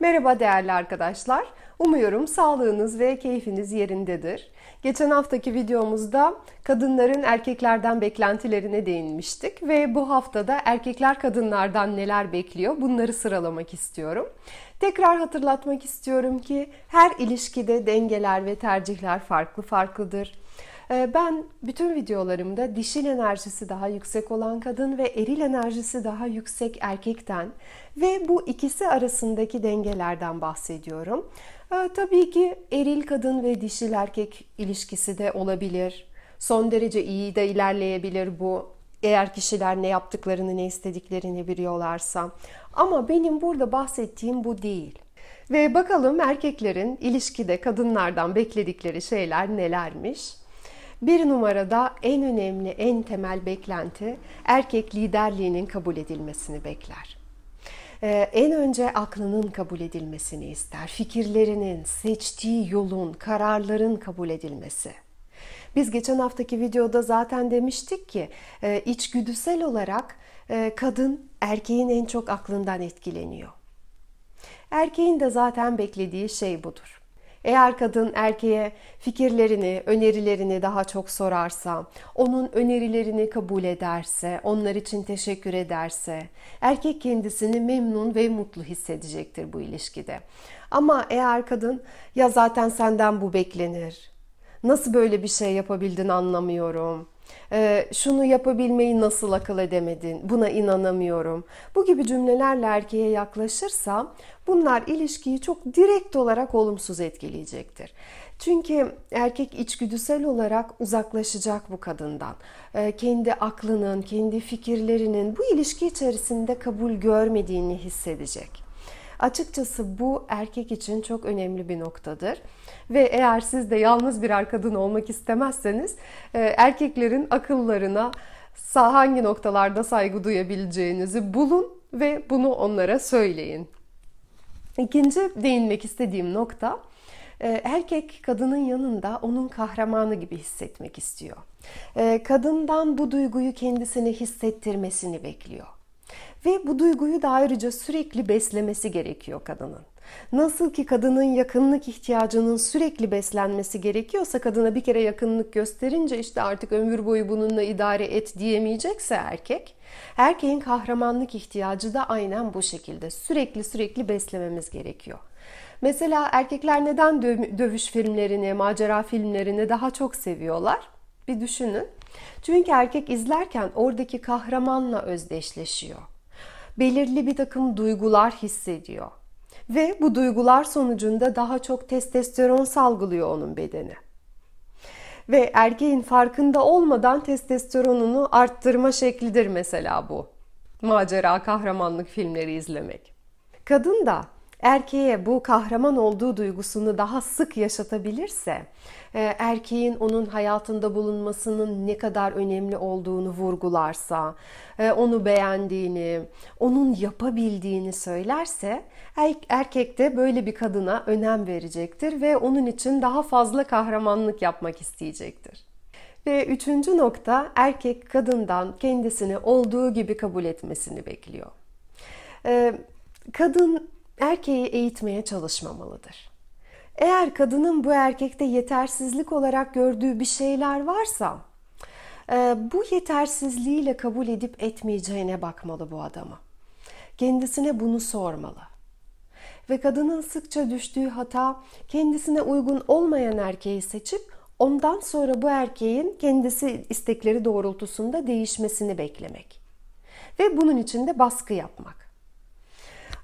Merhaba değerli arkadaşlar. Umuyorum sağlığınız ve keyfiniz yerindedir. Geçen haftaki videomuzda kadınların erkeklerden beklentilerine değinmiştik ve bu haftada erkekler kadınlardan neler bekliyor bunları sıralamak istiyorum. Tekrar hatırlatmak istiyorum ki her ilişkide dengeler ve tercihler farklı farklıdır. Ee, ben bütün videolarımda dişil enerjisi daha yüksek olan kadın ve eril enerjisi daha yüksek erkekten ve bu ikisi arasındaki dengelerden bahsediyorum. Ee, tabii ki eril kadın ve dişil erkek ilişkisi de olabilir. Son derece iyi de ilerleyebilir bu. Eğer kişiler ne yaptıklarını, ne istediklerini biliyorlarsa. Ama benim burada bahsettiğim bu değil. Ve bakalım erkeklerin ilişkide kadınlardan bekledikleri şeyler nelermiş? Bir numarada en önemli, en temel beklenti erkek liderliğinin kabul edilmesini bekler. Ee, en önce aklının kabul edilmesini ister. Fikirlerinin, seçtiği yolun, kararların kabul edilmesi. Biz geçen haftaki videoda zaten demiştik ki e, içgüdüsel olarak e, kadın erkeğin en çok aklından etkileniyor. Erkeğin de zaten beklediği şey budur. Eğer kadın erkeğe fikirlerini, önerilerini daha çok sorarsa, onun önerilerini kabul ederse, onlar için teşekkür ederse, erkek kendisini memnun ve mutlu hissedecektir bu ilişkide. Ama eğer kadın ya zaten senden bu beklenir, nasıl böyle bir şey yapabildin anlamıyorum, ee, şunu yapabilmeyi nasıl akıl edemedin, buna inanamıyorum. Bu gibi cümlelerle erkeğe yaklaşırsa bunlar ilişkiyi çok direkt olarak olumsuz etkileyecektir. Çünkü erkek içgüdüsel olarak uzaklaşacak bu kadından. Ee, kendi aklının, kendi fikirlerinin bu ilişki içerisinde kabul görmediğini hissedecek. Açıkçası bu erkek için çok önemli bir noktadır. Ve eğer siz de yalnız birer kadın olmak istemezseniz e, erkeklerin akıllarına hangi noktalarda saygı duyabileceğinizi bulun ve bunu onlara söyleyin. İkinci değinmek istediğim nokta e, erkek kadının yanında onun kahramanı gibi hissetmek istiyor. E, kadından bu duyguyu kendisine hissettirmesini bekliyor. Ve bu duyguyu da ayrıca sürekli beslemesi gerekiyor kadının. Nasıl ki kadının yakınlık ihtiyacının sürekli beslenmesi gerekiyorsa kadına bir kere yakınlık gösterince işte artık ömür boyu bununla idare et diyemeyecekse erkek, erkeğin kahramanlık ihtiyacı da aynen bu şekilde sürekli sürekli beslememiz gerekiyor. Mesela erkekler neden dövüş filmlerini, macera filmlerini daha çok seviyorlar? Bir düşünün. Çünkü erkek izlerken oradaki kahramanla özdeşleşiyor belirli bir takım duygular hissediyor. Ve bu duygular sonucunda daha çok testosteron salgılıyor onun bedeni. Ve erkeğin farkında olmadan testosteronunu arttırma şeklidir mesela bu. Macera, kahramanlık filmleri izlemek. Kadın da erkeğe bu kahraman olduğu duygusunu daha sık yaşatabilirse, e, erkeğin onun hayatında bulunmasının ne kadar önemli olduğunu vurgularsa, e, onu beğendiğini, onun yapabildiğini söylerse, erkek de böyle bir kadına önem verecektir ve onun için daha fazla kahramanlık yapmak isteyecektir. Ve üçüncü nokta erkek kadından kendisini olduğu gibi kabul etmesini bekliyor. E, kadın erkeği eğitmeye çalışmamalıdır. Eğer kadının bu erkekte yetersizlik olarak gördüğü bir şeyler varsa e, bu yetersizliğiyle kabul edip etmeyeceğine bakmalı bu adama. Kendisine bunu sormalı. Ve kadının sıkça düştüğü hata kendisine uygun olmayan erkeği seçip ondan sonra bu erkeğin kendisi istekleri doğrultusunda değişmesini beklemek. Ve bunun için de baskı yapmak.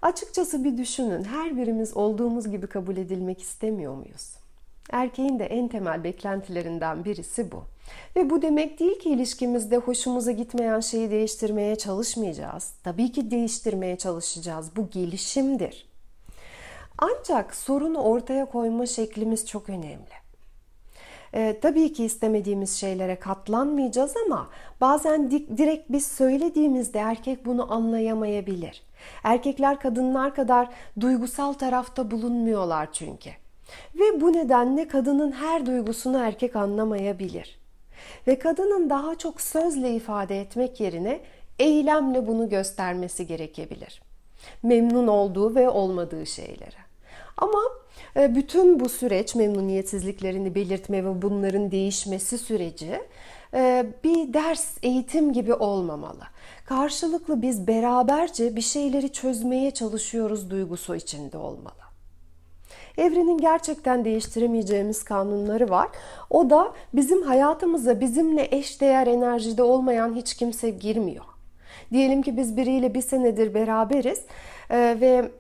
Açıkçası bir düşünün. Her birimiz olduğumuz gibi kabul edilmek istemiyor muyuz? Erkeğin de en temel beklentilerinden birisi bu. Ve bu demek değil ki ilişkimizde hoşumuza gitmeyen şeyi değiştirmeye çalışmayacağız. Tabii ki değiştirmeye çalışacağız. Bu gelişimdir. Ancak sorunu ortaya koyma şeklimiz çok önemli. E, tabii ki istemediğimiz şeylere katlanmayacağız ama bazen direkt biz söylediğimizde erkek bunu anlayamayabilir. Erkekler kadınlar kadar duygusal tarafta bulunmuyorlar çünkü. Ve bu nedenle kadının her duygusunu erkek anlamayabilir. Ve kadının daha çok sözle ifade etmek yerine eylemle bunu göstermesi gerekebilir. Memnun olduğu ve olmadığı şeylere. Ama bütün bu süreç memnuniyetsizliklerini belirtme ve bunların değişmesi süreci e, bir ders, eğitim gibi olmamalı. Karşılıklı biz beraberce bir şeyleri çözmeye çalışıyoruz duygusu içinde olmalı. Evrenin gerçekten değiştiremeyeceğimiz kanunları var. O da bizim hayatımıza bizimle eşdeğer enerjide olmayan hiç kimse girmiyor. Diyelim ki biz biriyle bir senedir beraberiz e, ve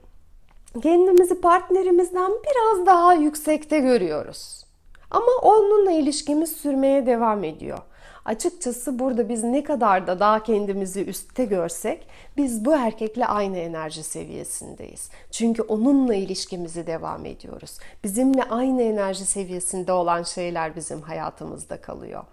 kendimizi partnerimizden biraz daha yüksekte görüyoruz. Ama onunla ilişkimiz sürmeye devam ediyor. Açıkçası burada biz ne kadar da daha kendimizi üstte görsek biz bu erkekle aynı enerji seviyesindeyiz. Çünkü onunla ilişkimizi devam ediyoruz. Bizimle aynı enerji seviyesinde olan şeyler bizim hayatımızda kalıyor.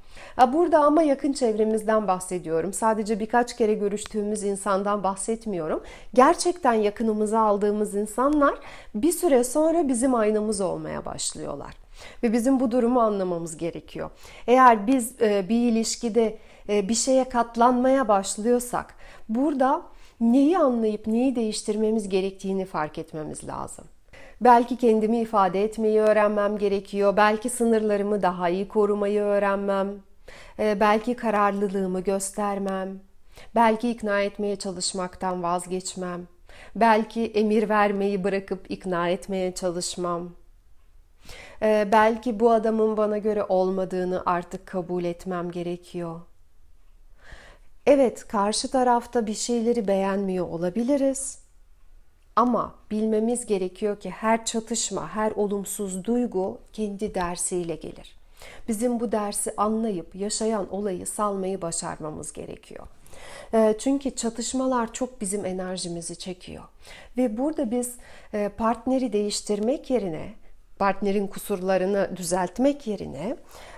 Burada ama yakın çevremizden bahsediyorum. Sadece birkaç kere görüştüğümüz insandan bahsetmiyorum. Gerçekten yakınımıza aldığımız insanlar bir süre sonra bizim aynamız olmaya başlıyorlar. Ve bizim bu durumu anlamamız gerekiyor. Eğer biz e, bir ilişkide e, bir şeye katlanmaya başlıyorsak burada neyi anlayıp neyi değiştirmemiz gerektiğini fark etmemiz lazım. Belki kendimi ifade etmeyi öğrenmem gerekiyor. Belki sınırlarımı daha iyi korumayı öğrenmem. E, belki kararlılığımı göstermem. Belki ikna etmeye çalışmaktan vazgeçmem. Belki emir vermeyi bırakıp ikna etmeye çalışmam. Ee, belki bu adamın bana göre olmadığını artık kabul etmem gerekiyor. Evet, karşı tarafta bir şeyleri beğenmiyor olabiliriz. Ama bilmemiz gerekiyor ki her çatışma, her olumsuz duygu kendi dersiyle gelir. Bizim bu dersi anlayıp yaşayan olayı salmayı başarmamız gerekiyor. Ee, çünkü çatışmalar çok bizim enerjimizi çekiyor. Ve burada biz e, partneri değiştirmek yerine partnerin kusurlarını düzeltmek yerine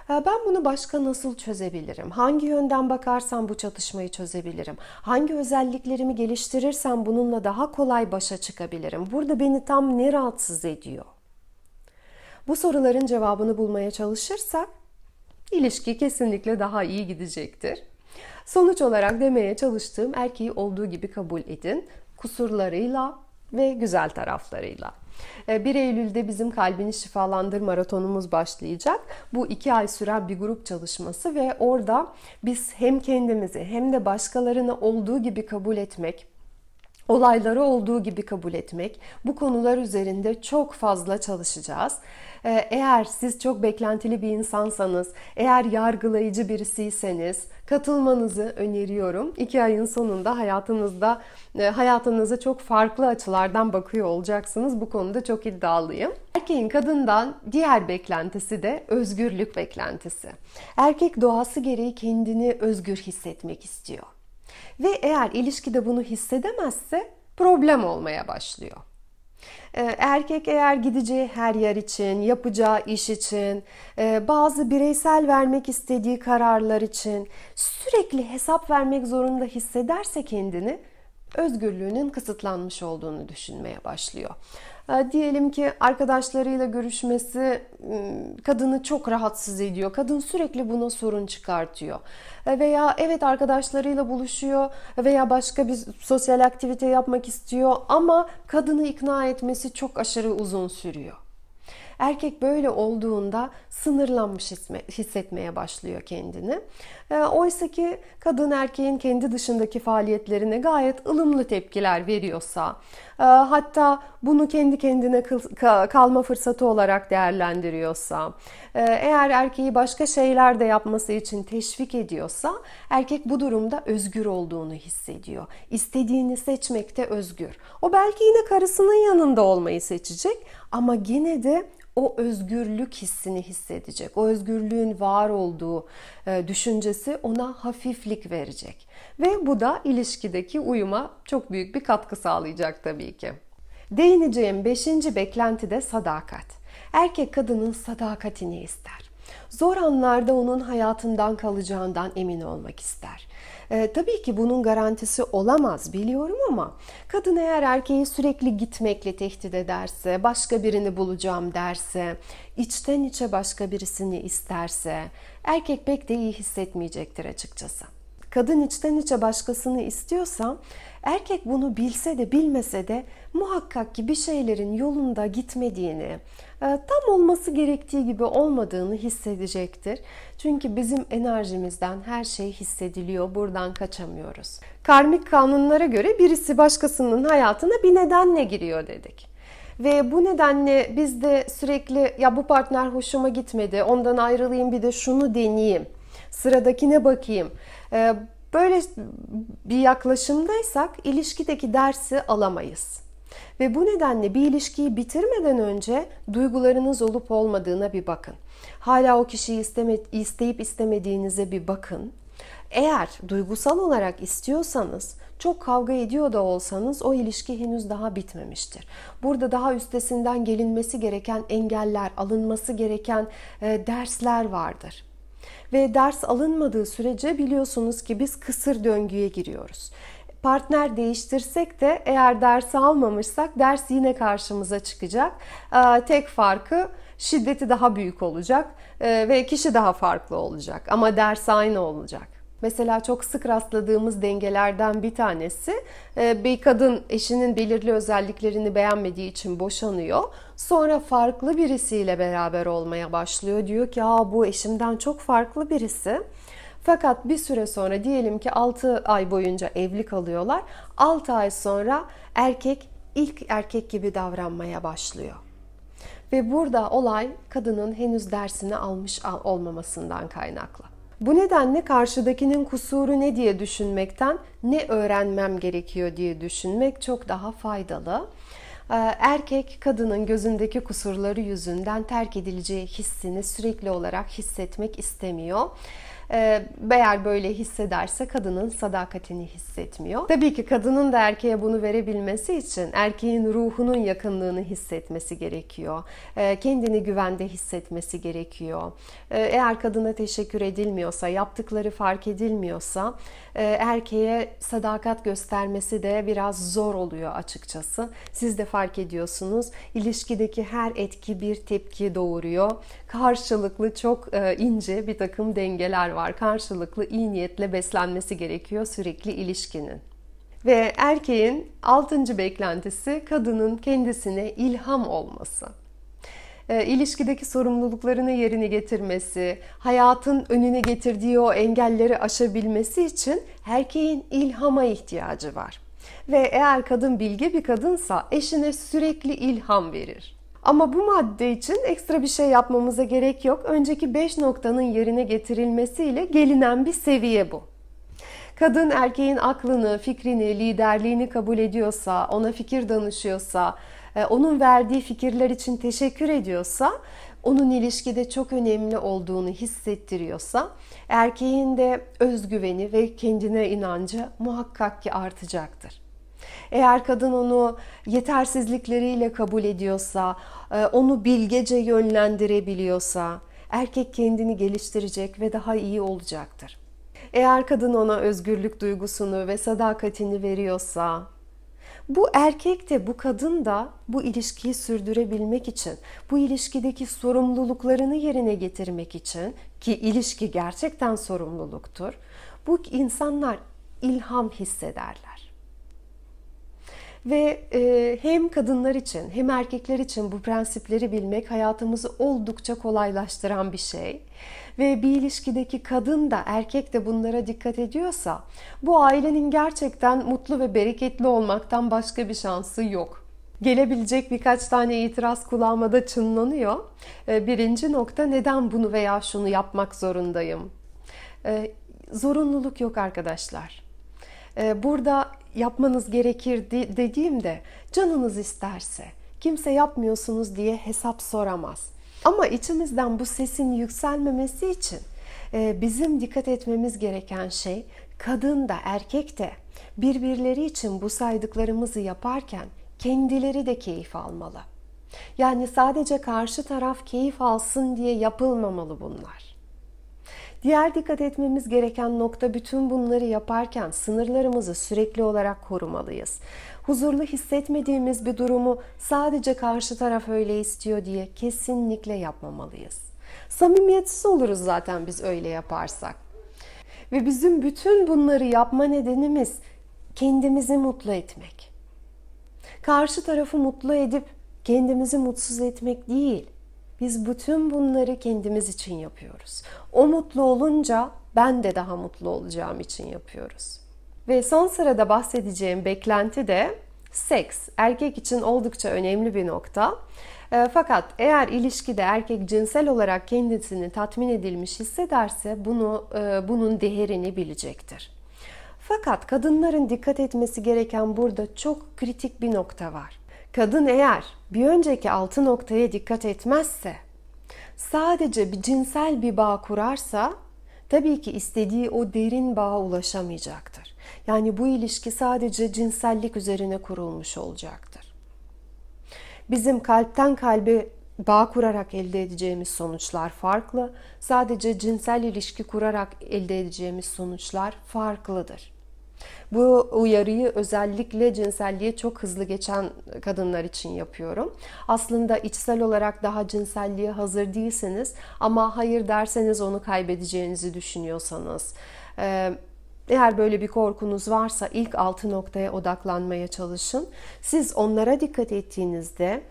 ben bunu başka nasıl çözebilirim? Hangi yönden bakarsam bu çatışmayı çözebilirim? Hangi özelliklerimi geliştirirsem bununla daha kolay başa çıkabilirim? Burada beni tam ne rahatsız ediyor? Bu soruların cevabını bulmaya çalışırsak ilişki kesinlikle daha iyi gidecektir. Sonuç olarak demeye çalıştığım erkeği olduğu gibi kabul edin. Kusurlarıyla ve güzel taraflarıyla. 1 ee, Eylül'de bizim Kalbini Şifalandır maratonumuz başlayacak. Bu iki ay süren bir grup çalışması ve orada biz hem kendimizi hem de başkalarını olduğu gibi kabul etmek, olayları olduğu gibi kabul etmek, bu konular üzerinde çok fazla çalışacağız. Ee, eğer siz çok beklentili bir insansanız, eğer yargılayıcı birisiyseniz katılmanızı öneriyorum. İki ayın sonunda hayatınızda e, hayatınızı çok farklı açılardan bakıyor olacaksınız. Bu konuda çok iddialıyım. Erkeğin kadından diğer beklentisi de özgürlük beklentisi. Erkek doğası gereği kendini özgür hissetmek istiyor. Ve eğer ilişkide bunu hissedemezse problem olmaya başlıyor. Ee, erkek eğer gideceği her yer için, yapacağı iş için, e, bazı bireysel vermek istediği kararlar için sürekli hesap vermek zorunda hissederse kendini özgürlüğünün kısıtlanmış olduğunu düşünmeye başlıyor. Ee, diyelim ki arkadaşlarıyla görüşmesi kadını çok rahatsız ediyor. Kadın sürekli buna sorun çıkartıyor. Ee, veya evet arkadaşlarıyla buluşuyor veya başka bir sosyal aktivite yapmak istiyor ama kadını ikna etmesi çok aşırı uzun sürüyor. Erkek böyle olduğunda sınırlanmış hissetmeye başlıyor kendini. Ee, oysa ki kadın erkeğin kendi dışındaki faaliyetlerine gayet ılımlı tepkiler veriyorsa, e, hatta bunu kendi kendine kalma fırsatı olarak değerlendiriyorsa, e, eğer erkeği başka şeyler de yapması için teşvik ediyorsa, erkek bu durumda özgür olduğunu hissediyor. İstediğini seçmekte özgür. O belki yine karısının yanında olmayı seçecek ama yine de o özgürlük hissini hissedecek. O özgürlüğün var olduğu e, düşüncesi ona hafiflik verecek. Ve bu da ilişkideki uyuma çok büyük bir katkı sağlayacak tabii ki. Değineceğim beşinci beklenti de sadakat. Erkek kadının sadakatini ister. Zor anlarda onun hayatından kalacağından emin olmak ister. E, tabii ki bunun garantisi olamaz biliyorum ama kadın eğer erkeği sürekli gitmekle tehdit ederse, başka birini bulacağım derse, içten içe başka birisini isterse erkek pek de iyi hissetmeyecektir açıkçası. kadın içten içe başkasını istiyorsa erkek bunu bilse de bilmese de muhakkak ki bir şeylerin yolunda gitmediğini, tam olması gerektiği gibi olmadığını hissedecektir. Çünkü bizim enerjimizden her şey hissediliyor. Buradan kaçamıyoruz. Karmik kanunlara göre birisi başkasının hayatına bir nedenle giriyor dedik. Ve bu nedenle biz de sürekli ya bu partner hoşuma gitmedi, ondan ayrılayım bir de şunu deneyeyim, sıradakine bakayım. E, böyle bir yaklaşımdaysak ilişkideki dersi alamayız. Ve bu nedenle bir ilişkiyi bitirmeden önce duygularınız olup olmadığına bir bakın. Hala o kişiyi isteme, isteyip istemediğinize bir bakın. Eğer duygusal olarak istiyorsanız, çok kavga ediyor da olsanız o ilişki henüz daha bitmemiştir. Burada daha üstesinden gelinmesi gereken engeller, alınması gereken e, dersler vardır. Ve ders alınmadığı sürece biliyorsunuz ki biz kısır döngüye giriyoruz partner değiştirsek de eğer ders almamışsak ders yine karşımıza çıkacak. Ee, tek farkı şiddeti daha büyük olacak ee, ve kişi daha farklı olacak ama ders aynı olacak. Mesela çok sık rastladığımız dengelerden bir tanesi e, bir kadın eşinin belirli özelliklerini beğenmediği için boşanıyor. Sonra farklı birisiyle beraber olmaya başlıyor. Diyor ki ya bu eşimden çok farklı birisi. Fakat bir süre sonra diyelim ki 6 ay boyunca evli kalıyorlar. 6 ay sonra erkek ilk erkek gibi davranmaya başlıyor. Ve burada olay kadının henüz dersini almış olmamasından kaynaklı. Bu nedenle karşıdakinin kusuru ne diye düşünmekten ne öğrenmem gerekiyor diye düşünmek çok daha faydalı. Ee, erkek kadının gözündeki kusurları yüzünden terk edileceği hissini sürekli olarak hissetmek istemiyor. Ee, eğer böyle hissederse kadının sadakatini hissetmiyor. Tabii ki kadının da erkeğe bunu verebilmesi için erkeğin ruhunun yakınlığını hissetmesi gerekiyor. Ee, kendini güvende hissetmesi gerekiyor. Ee, eğer kadına teşekkür edilmiyorsa, yaptıkları fark edilmiyorsa e, erkeğe sadakat göstermesi de biraz zor oluyor açıkçası. Siz de fark ediyorsunuz. İlişkideki her etki bir tepki doğuruyor. Karşılıklı çok e, ince bir takım dengeler var. Karşılıklı iyi niyetle beslenmesi gerekiyor sürekli ilişkinin. Ve erkeğin altıncı beklentisi kadının kendisine ilham olması. E, ilişkideki sorumluluklarını yerine getirmesi, hayatın önüne getirdiği o engelleri aşabilmesi için erkeğin ilhama ihtiyacı var. Ve eğer kadın bilge bir kadınsa eşine sürekli ilham verir. Ama bu madde için ekstra bir şey yapmamıza gerek yok. Önceki 5 noktanın yerine getirilmesiyle gelinen bir seviye bu. Kadın erkeğin aklını, fikrini, liderliğini kabul ediyorsa, ona fikir danışıyorsa, e, onun verdiği fikirler için teşekkür ediyorsa, onun ilişkide çok önemli olduğunu hissettiriyorsa, erkeğin de özgüveni ve kendine inancı muhakkak ki artacaktır. Eğer kadın onu yetersizlikleriyle kabul ediyorsa, e, onu bilgece yönlendirebiliyorsa, erkek kendini geliştirecek ve daha iyi olacaktır. Eğer kadın ona özgürlük duygusunu ve sadakatini veriyorsa, bu erkek de bu kadın da bu ilişkiyi sürdürebilmek için, bu ilişkideki sorumluluklarını yerine getirmek için ki ilişki gerçekten sorumluluktur. Bu insanlar ilham hissederler. Ve e, hem kadınlar için hem erkekler için bu prensipleri bilmek hayatımızı oldukça kolaylaştıran bir şey. Ve bir ilişkideki kadın da erkek de bunlara dikkat ediyorsa bu ailenin gerçekten mutlu ve bereketli olmaktan başka bir şansı yok. Gelebilecek birkaç tane itiraz kulağıma da çınlanıyor. E, birinci nokta neden bunu veya şunu yapmak zorundayım? E, zorunluluk yok arkadaşlar. E, burada yapmanız gerekir dediğimde canınız isterse kimse yapmıyorsunuz diye hesap soramaz. Ama içimizden bu sesin yükselmemesi için e, bizim dikkat etmemiz gereken şey kadın da erkek de birbirleri için bu saydıklarımızı yaparken kendileri de keyif almalı. Yani sadece karşı taraf keyif alsın diye yapılmamalı bunlar. Diğer dikkat etmemiz gereken nokta bütün bunları yaparken sınırlarımızı sürekli olarak korumalıyız. Huzurlu hissetmediğimiz bir durumu sadece karşı taraf öyle istiyor diye kesinlikle yapmamalıyız. Samimiyetsiz oluruz zaten biz öyle yaparsak. Ve bizim bütün bunları yapma nedenimiz kendimizi mutlu etmek. Karşı tarafı mutlu edip kendimizi mutsuz etmek değil. Biz bütün bunları kendimiz için yapıyoruz. O mutlu olunca ben de daha mutlu olacağım için yapıyoruz. Ve son sırada bahsedeceğim beklenti de seks. Erkek için oldukça önemli bir nokta. E, fakat eğer ilişkide erkek cinsel olarak kendisini tatmin edilmiş hissederse bunu e, bunun değerini bilecektir. Fakat kadınların dikkat etmesi gereken burada çok kritik bir nokta var. Kadın eğer bir önceki altı noktaya dikkat etmezse, sadece bir cinsel bir bağ kurarsa tabii ki istediği o derin bağa ulaşamayacaktır. Yani bu ilişki sadece cinsellik üzerine kurulmuş olacaktır. Bizim kalpten kalbe bağ kurarak elde edeceğimiz sonuçlar farklı. Sadece cinsel ilişki kurarak elde edeceğimiz sonuçlar farklıdır. Bu uyarıyı özellikle cinselliğe çok hızlı geçen kadınlar için yapıyorum. Aslında içsel olarak daha cinselliğe hazır değilseniz ama hayır derseniz onu kaybedeceğinizi düşünüyorsanız eğer böyle bir korkunuz varsa ilk altı noktaya odaklanmaya çalışın. Siz onlara dikkat ettiğinizde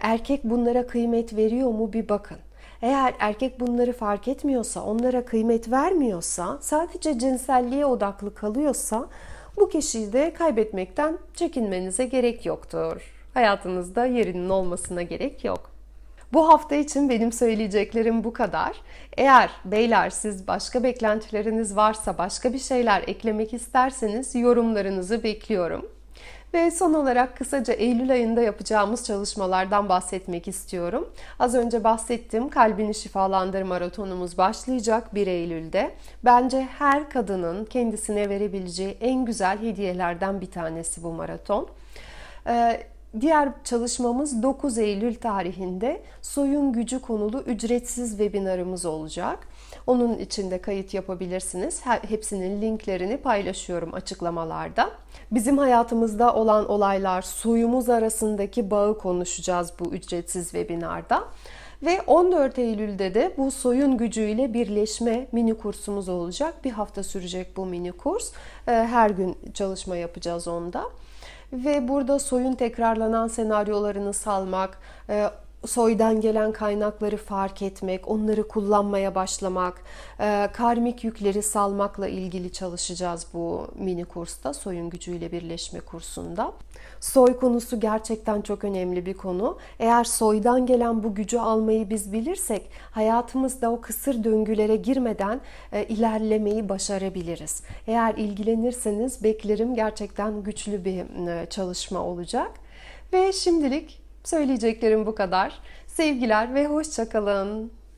erkek bunlara kıymet veriyor mu bir bakın. Eğer erkek bunları fark etmiyorsa, onlara kıymet vermiyorsa, sadece cinselliğe odaklı kalıyorsa bu kişiyi de kaybetmekten çekinmenize gerek yoktur. Hayatınızda yerinin olmasına gerek yok. Bu hafta için benim söyleyeceklerim bu kadar. Eğer beyler siz başka beklentileriniz varsa, başka bir şeyler eklemek isterseniz yorumlarınızı bekliyorum. Ve son olarak kısaca Eylül ayında yapacağımız çalışmalardan bahsetmek istiyorum. Az önce bahsettim kalbini şifalandır maratonumuz başlayacak 1 Eylül'de. Bence her kadının kendisine verebileceği en güzel hediyelerden bir tanesi bu maraton. Ee, Diğer çalışmamız 9 Eylül tarihinde soyun gücü konulu ücretsiz webinarımız olacak. Onun için de kayıt yapabilirsiniz. Hepsinin linklerini paylaşıyorum açıklamalarda. Bizim hayatımızda olan olaylar, soyumuz arasındaki bağı konuşacağız bu ücretsiz webinarda. Ve 14 Eylül'de de bu soyun gücüyle birleşme mini kursumuz olacak. Bir hafta sürecek bu mini kurs. Ee, her gün çalışma yapacağız onda ve burada soyun tekrarlanan senaryolarını salmak, e, soydan gelen kaynakları fark etmek, onları kullanmaya başlamak, e, karmik yükleri salmakla ilgili çalışacağız bu mini kursta, soyun gücüyle birleşme kursunda. Soy konusu gerçekten çok önemli bir konu. Eğer soydan gelen bu gücü almayı biz bilirsek, hayatımızda o kısır döngülere girmeden e, ilerlemeyi başarabiliriz. Eğer ilgilenirseniz beklerim gerçekten güçlü bir e, çalışma olacak. Ve şimdilik Söyleyeceklerim bu kadar. Sevgiler ve hoşçakalın.